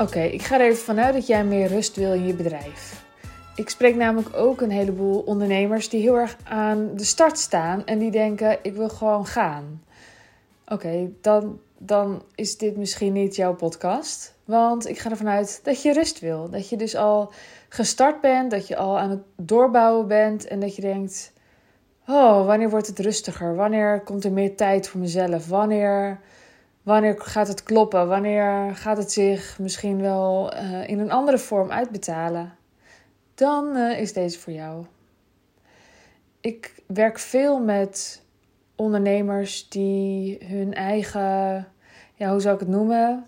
Oké, ik ga er even vanuit dat jij meer rust wil in je bedrijf. Ik spreek namelijk ook een heleboel ondernemers die heel erg aan de start staan en die denken: ik wil gewoon gaan. Oké, dan, dan is dit misschien niet jouw podcast. Want ik ga ervan uit dat je rust wil. Dat je dus al gestart bent, dat je al aan het doorbouwen bent en dat je denkt: oh, wanneer wordt het rustiger? Wanneer komt er meer tijd voor mezelf? Wanneer Wanneer gaat het kloppen? Wanneer gaat het zich misschien wel uh, in een andere vorm uitbetalen? Dan uh, is deze voor jou. Ik werk veel met ondernemers die hun eigen, ja, hoe zou ik het noemen?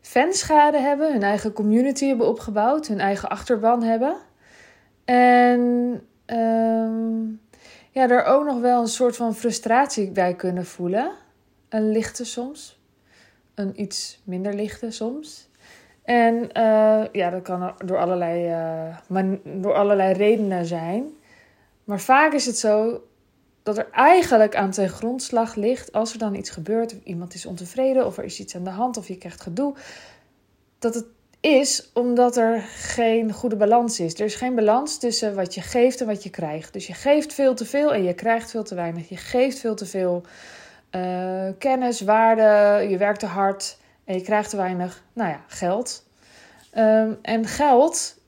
Fanschade hebben, hun eigen community hebben opgebouwd, hun eigen achterban hebben. En um, ja, er ook nog wel een soort van frustratie bij kunnen voelen. Een lichte soms een iets minder lichte soms. En uh, ja, dat kan door allerlei, uh, door allerlei redenen zijn. Maar vaak is het zo dat er eigenlijk aan ten grondslag ligt, als er dan iets gebeurt, of iemand is ontevreden, of er is iets aan de hand, of je krijgt gedoe, dat het is omdat er geen goede balans is. Er is geen balans tussen wat je geeft en wat je krijgt. Dus je geeft veel te veel en je krijgt veel te weinig. Je geeft veel te veel uh, kennis, waarde, je werkt te hard en je krijgt te weinig, nou ja, geld. Ehm, en geld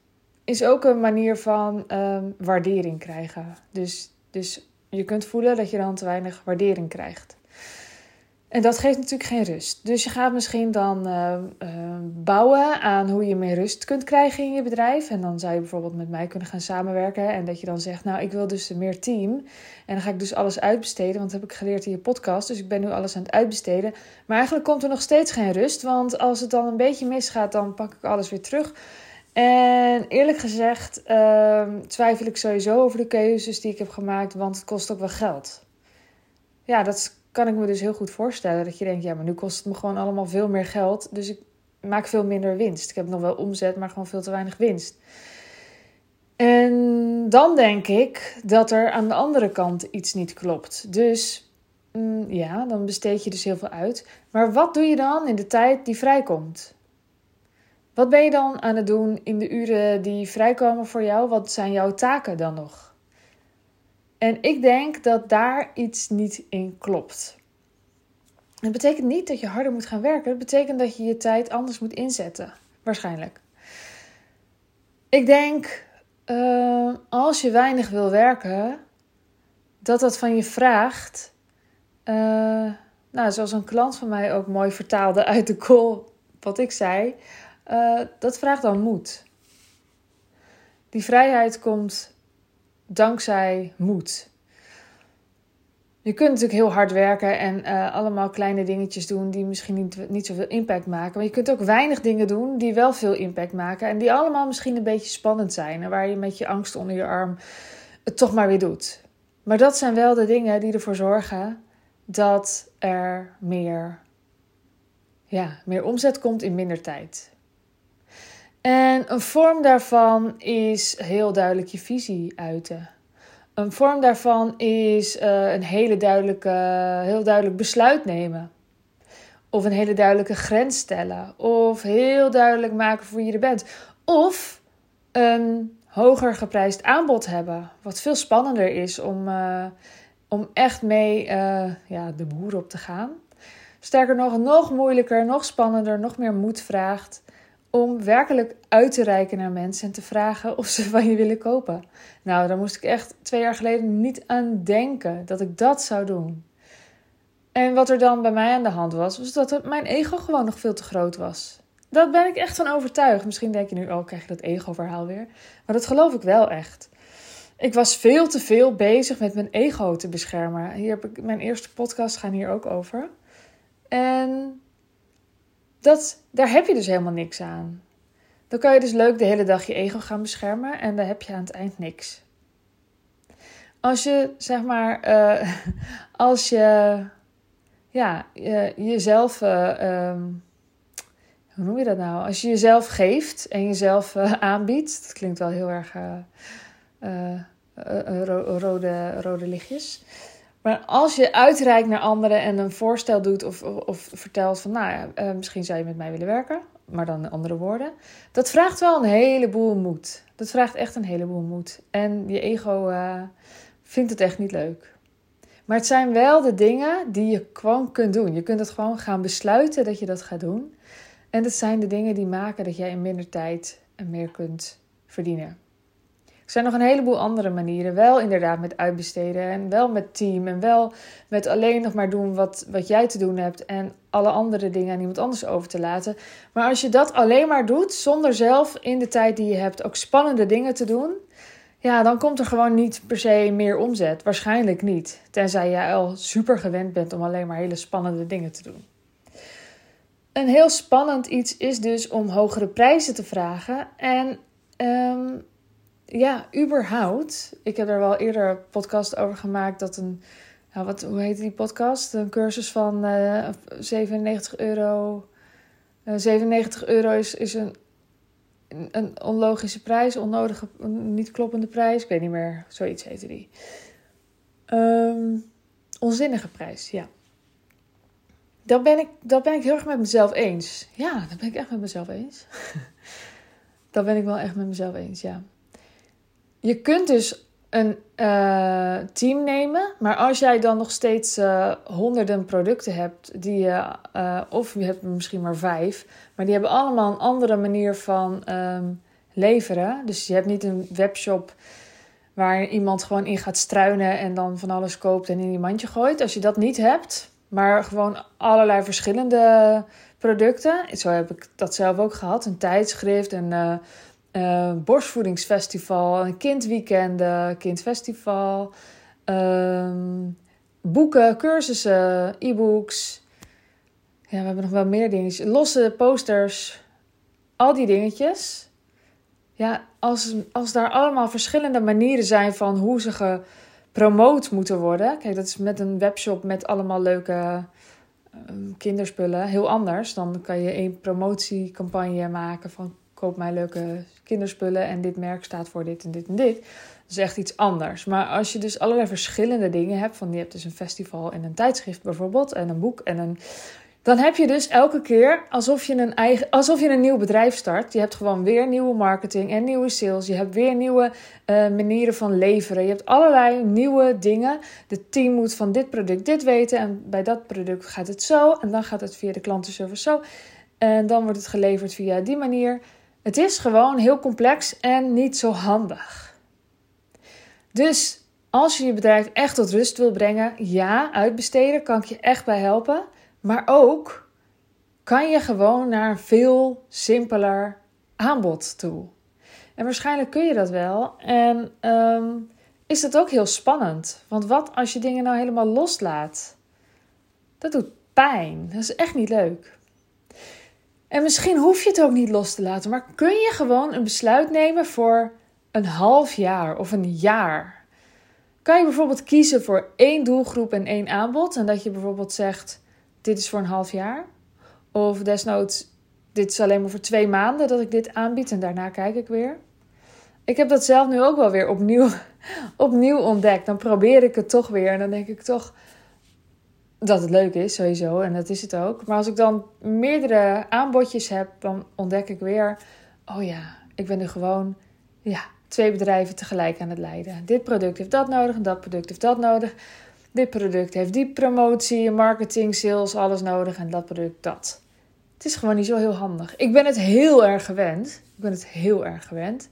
is ook een manier van ehm, waardering krijgen. Dus, dus je kunt voelen dat je dan te weinig waardering krijgt. En dat geeft natuurlijk geen rust. Dus je gaat misschien dan uh, uh, bouwen aan hoe je meer rust kunt krijgen in je bedrijf. En dan zou je bijvoorbeeld met mij kunnen gaan samenwerken. En dat je dan zegt, nou, ik wil dus meer team. En dan ga ik dus alles uitbesteden, want dat heb ik geleerd in je podcast. Dus ik ben nu alles aan het uitbesteden. Maar eigenlijk komt er nog steeds geen rust. Want als het dan een beetje misgaat, dan pak ik alles weer terug. En eerlijk gezegd uh, twijfel ik sowieso over de keuzes die ik heb gemaakt, want het kost ook wel geld. Ja, dat is kan ik me dus heel goed voorstellen dat je denkt, ja, maar nu kost het me gewoon allemaal veel meer geld. Dus ik maak veel minder winst. Ik heb nog wel omzet, maar gewoon veel te weinig winst. En dan denk ik dat er aan de andere kant iets niet klopt. Dus mm, ja, dan besteed je dus heel veel uit. Maar wat doe je dan in de tijd die vrijkomt? Wat ben je dan aan het doen in de uren die vrijkomen voor jou? Wat zijn jouw taken dan nog? En ik denk dat daar iets niet in klopt. Het betekent niet dat je harder moet gaan werken. Het betekent dat je je tijd anders moet inzetten. Waarschijnlijk. Ik denk, uh, als je weinig wil werken, dat dat van je vraagt. Uh, nou, zoals een klant van mij ook mooi vertaalde uit de call, wat ik zei. Uh, dat vraagt dan moed. Die vrijheid komt dankzij moed. Je kunt natuurlijk heel hard werken en uh, allemaal kleine dingetjes doen die misschien niet, niet zoveel impact maken. Maar je kunt ook weinig dingen doen die wel veel impact maken. En die allemaal misschien een beetje spannend zijn. En waar je met je angst onder je arm het toch maar weer doet. Maar dat zijn wel de dingen die ervoor zorgen dat er meer, ja, meer omzet komt in minder tijd. En een vorm daarvan is heel duidelijk je visie uiten. Een vorm daarvan is uh, een hele duidelijke, heel duidelijk besluit nemen. Of een hele duidelijke grens stellen. Of heel duidelijk maken voor wie je er bent. Of een hoger geprijsd aanbod hebben. Wat veel spannender is om, uh, om echt mee uh, ja, de boer op te gaan. Sterker nog, nog moeilijker, nog spannender, nog meer moed vraagt om werkelijk uit te reiken naar mensen en te vragen of ze van je willen kopen. Nou, daar moest ik echt twee jaar geleden niet aan denken dat ik dat zou doen. En wat er dan bij mij aan de hand was, was dat mijn ego gewoon nog veel te groot was. Daar ben ik echt van overtuigd. Misschien denk je nu, oh, krijg je dat ego-verhaal weer. Maar dat geloof ik wel echt. Ik was veel te veel bezig met mijn ego te beschermen. Hier heb ik mijn eerste podcast gaan hier ook over. En dat, daar heb je dus helemaal niks aan. Dan kan je dus leuk de hele dag je ego gaan beschermen en dan heb je aan het eind niks. Als je, zeg maar, uh, als je, ja, je, jezelf, uh, um, hoe noem je dat nou? Als je jezelf geeft en jezelf uh, aanbiedt, dat klinkt wel heel erg rode, rode lichtjes. Maar als je uitreikt naar anderen en een voorstel doet of, of, vertelt van, nou ja, uh, misschien zou je met mij willen werken. maar dan in andere woorden. Dat vraagt wel een heleboel moed. Dat vraagt echt een heleboel moed. En je ego uh, vindt het echt niet leuk. Maar het zijn wel de dingen die je gewoon kunt doen. Je kunt het gewoon gaan besluiten dat je dat gaat doen. En dat zijn de dingen die maken dat jij in minder tijd meer kunt verdienen. Er zijn nog een heleboel andere manieren. Wel inderdaad met uitbesteden en wel met team en wel met alleen nog maar doen wat, wat jij te doen hebt en alle andere dingen aan iemand anders over te laten. Maar als je dat alleen maar doet zonder zelf in de tijd die je hebt ook spannende dingen te doen, ja, dan komt er gewoon niet per se meer omzet. Waarschijnlijk niet. Tenzij jij al super gewend bent om alleen maar hele spannende dingen te doen. Een heel spannend iets is dus om hogere prijzen te vragen. En um, ja, überhaupt. Ik heb er wel eerder een podcast over gemaakt dat een. Nou, wat, hoe heet die podcast? Een cursus van uh, 97 euro. Uh, 97 euro is, is een, een onlogische prijs, onnodige, niet kloppende prijs. Ik weet niet meer, zoiets heette die. Um, onzinnige prijs, ja. Dat ben, ik, dat ben ik heel erg met mezelf eens. Ja, dat ben ik echt met mezelf eens. dat ben ik wel echt met mezelf eens, ja je kunt dus een uh, team nemen, maar als jij dan nog steeds uh, honderden producten hebt, die je, uh, of je hebt misschien maar vijf, maar die hebben allemaal een andere manier van um, leveren. Dus je hebt niet een webshop waar iemand gewoon in gaat struinen en dan van alles koopt en in die mandje gooit. Als je dat niet hebt, maar gewoon allerlei verschillende producten. Zo heb ik dat zelf ook gehad. Een tijdschrift, een uh, borstvoedingsfestival, een kindweekenden, kindfestival, ehm, boeken, cursussen, e-books. Ja, we hebben nog wel meer dingen. Losse posters, al die dingetjes. Ja, als, als daar allemaal verschillende manieren zijn van hoe ze gepromoot moeten worden. Kijk, dat is met een webshop met allemaal leuke ehm, kinderspullen heel anders. Dan kan je één promotiecampagne maken van koop mij leuke kinderspullen en dit merk staat voor dit en dit en dit. Dat is echt iets anders. Maar als je dus allerlei verschillende dingen hebt, van je hebt dus een festival en een tijdschrift bijvoorbeeld, en een boek en een. Dan heb je dus elke keer alsof je een, eigen, alsof je een nieuw bedrijf start. Je hebt gewoon weer nieuwe marketing en nieuwe sales. Je hebt weer nieuwe uh, manieren van leveren. Je hebt allerlei nieuwe dingen. De team moet van dit product dit weten. En bij dat product gaat het zo. En dan gaat het via de klantenservice zo. En dan wordt het geleverd via die manier. Het is gewoon heel complex en niet zo handig. Dus als je je bedrijf echt tot rust wil brengen, ja, uitbesteden kan ik je echt bij helpen. Maar ook kan je gewoon naar een veel simpeler aanbod toe. En waarschijnlijk kun je dat wel. En ehm, is dat ook heel spannend. Want wat als je dingen nou helemaal loslaat? Dat doet pijn. Dat is echt niet leuk. En misschien hoef je het ook niet los te laten, maar kun je gewoon een besluit nemen voor een half jaar of een jaar? Kan je bijvoorbeeld kiezen voor één doelgroep en één aanbod en dat je bijvoorbeeld zegt: dit is voor een half jaar? Of desnoods, dit is alleen maar voor twee maanden dat ik dit aanbied en daarna kijk ik weer. Ik heb dat zelf nu ook wel weer opnieuw, opnieuw ontdekt. Dan probeer ik het toch weer en dan denk ik toch dat het leuk is, sowieso. En dat is het ook. Maar als ik dan meerdere aanbodjes heb, dan ontdek ik weer: oh ja, ik ben nu gewoon ja, twee bedrijven tegelijk aan het leiden. Dit product heeft dat nodig en dat product heeft dat nodig. Dit product heeft die promotie, marketing, sales, alles nodig en dat product dat. Het is gewoon niet zo heel handig. Ik ben het heel erg gewend. Ik ben het heel erg gewend.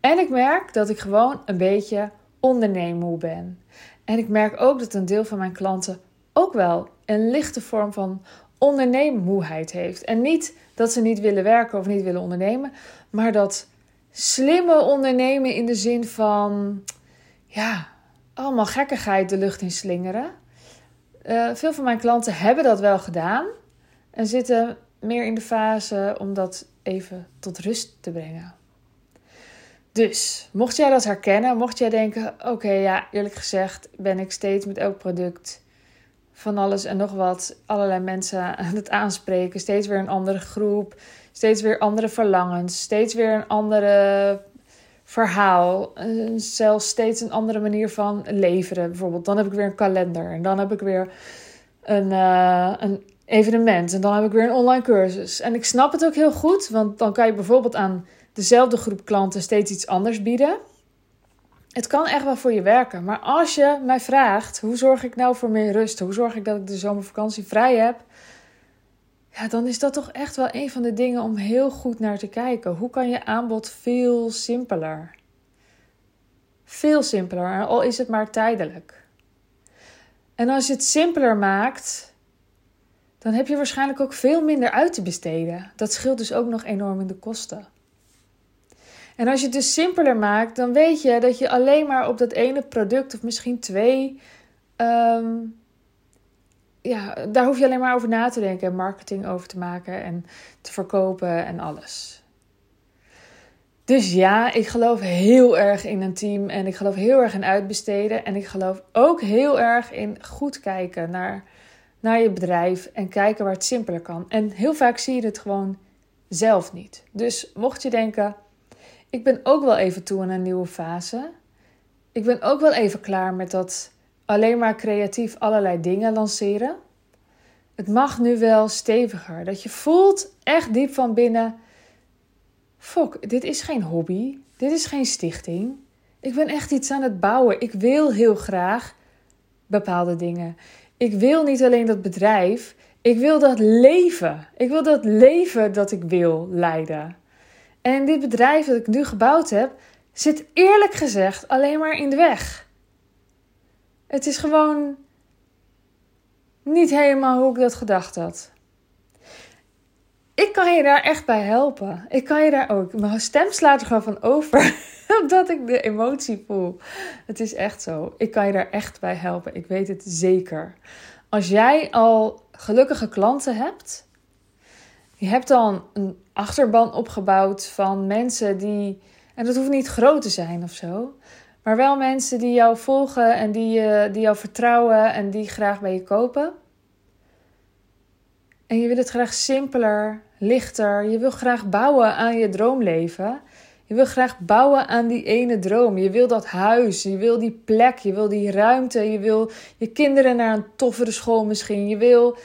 En ik merk dat ik gewoon een beetje onderneemmoe ben. En ik merk ook dat een deel van mijn klanten ook wel een lichte vorm van onderneemmoeheid heeft. En niet dat ze niet willen werken of niet willen ondernemen, maar dat slimme ondernemen in de zin van, ja, allemaal gekkigheid de lucht in slingeren. Uh, veel van mijn klanten hebben dat wel gedaan en zitten meer in de fase om dat even tot rust te brengen. Dus, mocht jij dat herkennen, mocht jij denken: oké, ja, eerlijk gezegd ben ik steeds met elk product van alles en nog wat. Allerlei mensen aan het aanspreken. Steeds weer een andere groep. Steeds weer andere verlangens. Steeds weer een andere verhaal. Zelfs steeds een andere manier van leveren. Bijvoorbeeld, dan heb ik weer een kalender. En dan heb ik weer een, uh, een evenement en dan heb ik weer een online cursus. En ik snap het ook heel goed, want dan kan je bijvoorbeeld aan dezelfde groep klanten steeds iets anders bieden. Het kan echt wel voor je werken. Maar als je mij vraagt, hoe zorg ik nou voor meer rust? Hoe zorg ik dat ik de zomervakantie vrij heb? Ja, dan is dat toch echt wel een van de dingen om heel goed naar te kijken. Hoe kan je aanbod veel simpeler? Veel simpeler, al is het maar tijdelijk. En als je het simpeler maakt, dan heb je waarschijnlijk ook veel minder uit te besteden. Dat scheelt dus ook nog enorm in de kosten. En als je het dus simpeler maakt, dan weet je dat je alleen maar op dat ene product of misschien twee. Ehm, ja, daar hoef je alleen maar over na te denken en marketing over te maken en te verkopen en alles. Dus ja, ik geloof heel erg in een team en ik geloof heel erg in uitbesteden. En ik geloof ook heel erg in goed kijken naar, naar je bedrijf en kijken waar het simpeler kan. En heel vaak zie je het gewoon zelf niet. Dus mocht je denken, ik ben ook wel even toe aan een nieuwe fase. Ik ben ook wel even klaar met dat alleen maar creatief allerlei dingen lanceren. Het mag nu wel steviger. Dat je voelt echt diep van binnen. Fok, dit is geen hobby. Dit is geen stichting. Ik ben echt iets aan het bouwen. Ik wil heel graag bepaalde dingen. Ik wil niet alleen dat bedrijf. Ik wil dat leven. Ik wil dat leven dat ik wil leiden. En dit bedrijf dat ik nu gebouwd heb, zit eerlijk gezegd alleen maar in de weg. Het is gewoon niet helemaal hoe ik dat gedacht had. Ik kan je daar echt bij helpen. Ik kan je daar ook. Mijn stem slaat er gewoon van over. Omdat ik de emotie voel. Het is echt zo. Ik kan je daar echt bij helpen. Ik weet het zeker. Als jij al gelukkige klanten hebt. Je hebt dan een achterban opgebouwd van mensen die. En dat hoeft niet groot te zijn of zo. Maar wel mensen die jou volgen en die, uh, die jou vertrouwen en die graag bij je kopen. En je wil het graag simpeler, lichter. Je wil graag bouwen aan je droomleven. Je wil graag bouwen aan die ene droom. Je wil dat huis, je wil die plek, je wil die ruimte. Je wil je kinderen naar een toffere school misschien. Je wil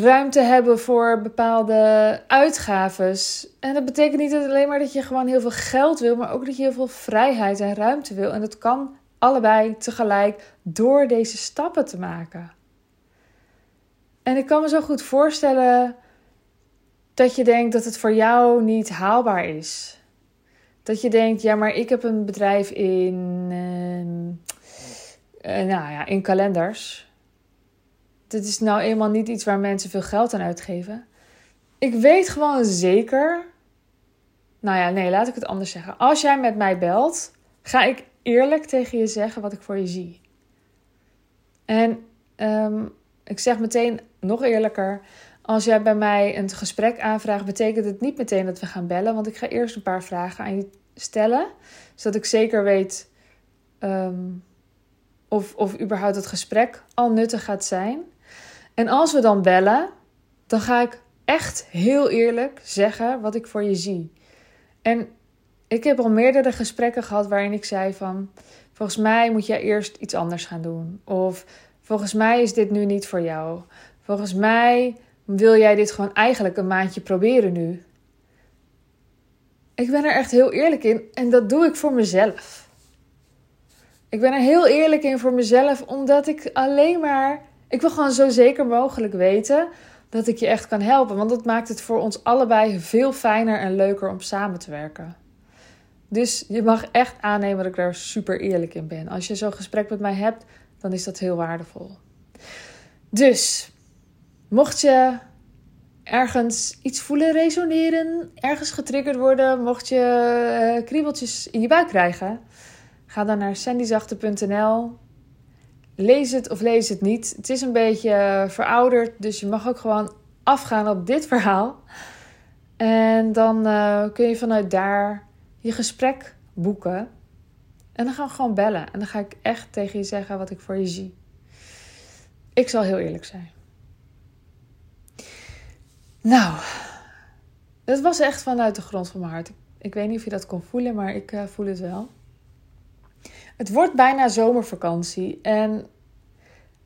ruimte hebben voor bepaalde uitgaves. En dat betekent niet alleen maar dat je gewoon heel veel geld wil, maar ook dat je heel veel vrijheid en ruimte wil. En dat kan allebei tegelijk door deze stappen te maken. En ik kan me zo goed voorstellen dat je denkt dat het voor jou niet haalbaar is. Dat je denkt, ja, maar ik heb een bedrijf in, uh, nou ja, in kalenders dit is nou eenmaal niet iets waar mensen veel geld aan uitgeven. Ik weet gewoon zeker. Nou ja, nee, laat ik het anders zeggen. Als jij met mij belt, ga ik eerlijk tegen je zeggen wat ik voor je zie. En ehm, ik zeg meteen nog eerlijker. Als jij bij mij een gesprek aanvraagt, betekent het niet meteen dat we gaan bellen. Want ik ga eerst een paar vragen aan je stellen. Zodat ik zeker weet ehm, of, of überhaupt het gesprek al nuttig gaat zijn. En als we dan bellen, dan ga ik echt heel eerlijk zeggen wat ik voor je zie. En ik heb al meerdere gesprekken gehad waarin ik zei van... Volgens mij moet jij eerst iets anders gaan doen. Of volgens mij is dit nu niet voor jou. Volgens mij wil jij dit gewoon eigenlijk een maandje proberen nu. Ik ben er echt heel eerlijk in en dat doe ik voor mezelf. Ik ben er heel eerlijk in voor mezelf omdat ik alleen maar ik wil gewoon zo zeker mogelijk weten dat ik je echt kan helpen. Want dat maakt het voor ons allebei veel fijner en leuker om samen te werken. Dus je mag echt aannemen dat ik daar super eerlijk in ben. Als je zo'n gesprek met mij hebt, dan is dat heel waardevol. Dus, mocht je ergens iets voelen resoneren, ergens getriggerd worden, mocht je uh, kriebeltjes in je buik krijgen, ga dan naar sandyzachte.nl lees het of lees het niet. Het is een beetje verouderd, dus je mag ook gewoon afgaan op dit verhaal. En dan uh, kun je vanuit daar je gesprek boeken. En dan gaan we gewoon bellen. En dan ga ik echt tegen je zeggen wat ik voor je zie. Ik zal heel eerlijk zijn. Nou, het was echt vanuit de grond van mijn hart. Ik weet niet of je dat kon voelen, maar ik uh, voel het wel. Het wordt bijna zomervakantie en,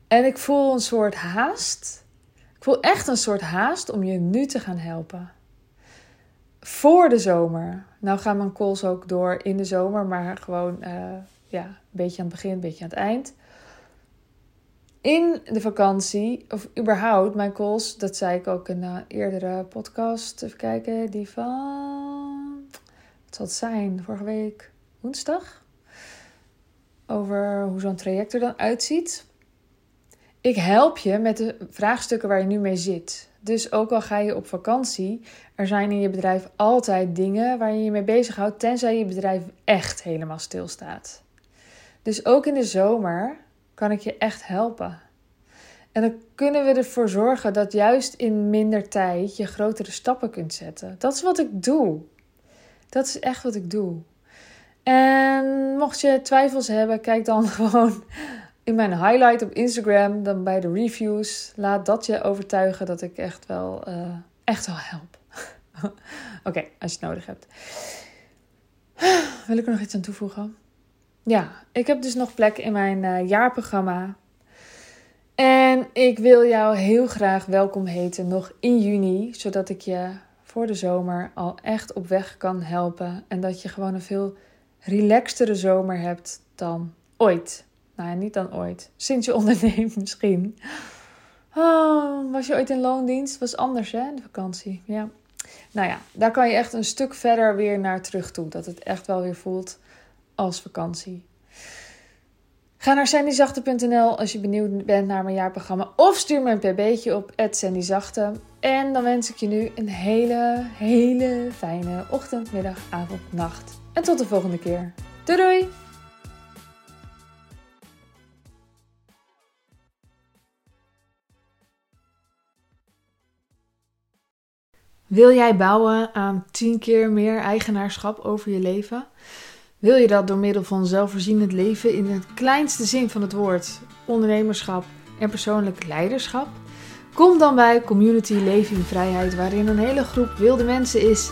en ik voel een soort haast. Ik voel echt een soort haast om je nu te gaan helpen. Voor de zomer. Nou gaan mijn calls ook door in de zomer, maar gewoon uh, ja, een beetje aan het begin, een beetje aan het eind. In de vakantie, of überhaupt, mijn calls, dat zei ik ook in een eerdere podcast. Even kijken, die van. Wat zal het zijn? Vorige week woensdag? Over hoe zo'n traject er dan uitziet. Ik help je met de vraagstukken waar je nu mee zit. Dus ook al ga je op vakantie, er zijn in je bedrijf altijd dingen waar je je mee bezighoudt, tenzij je bedrijf echt helemaal stilstaat. Dus ook in de zomer kan ik je echt helpen. En dan kunnen we ervoor zorgen dat juist in minder tijd je grotere stappen kunt zetten. Dat is wat ik doe. Dat is echt wat ik doe. En mocht je twijfels hebben, kijk dan gewoon in mijn highlight op Instagram, dan bij de reviews. Laat dat je overtuigen dat ik echt wel, uh, echt wel help. Oké, als je het nodig hebt. Wil ik er nog iets aan toevoegen? Ja, ik heb dus nog plek in mijn uh, jaarprogramma. En ik wil jou heel graag welkom heten nog in juni, zodat ik je voor de zomer al echt op weg kan helpen. En dat je gewoon een veel relaxtere zomer hebt dan ooit. Nou ja, niet dan ooit. Sinds je onderneemt misschien. Oh, was je ooit in loondienst? Was anders hè, de vakantie. Ja. Nou ja, daar kan je echt een stuk verder weer naar terug toe. Dat het echt wel weer voelt als vakantie. Ga naar sandyzachte.nl als je benieuwd bent naar mijn jaarprogramma. Of stuur me een pb'tje op sandyzachte. En dan wens ik je nu een hele, hele fijne ochtend, middag, avond, nacht. En tot de volgende keer. Doei doei! Wil jij bouwen aan 10 keer meer eigenaarschap over je leven? Wil je dat door middel van zelfvoorzienend leven in het kleinste zin van het woord, ondernemerschap en persoonlijk leiderschap? Kom dan bij Community Leven in Vrijheid, waarin een hele groep wilde mensen is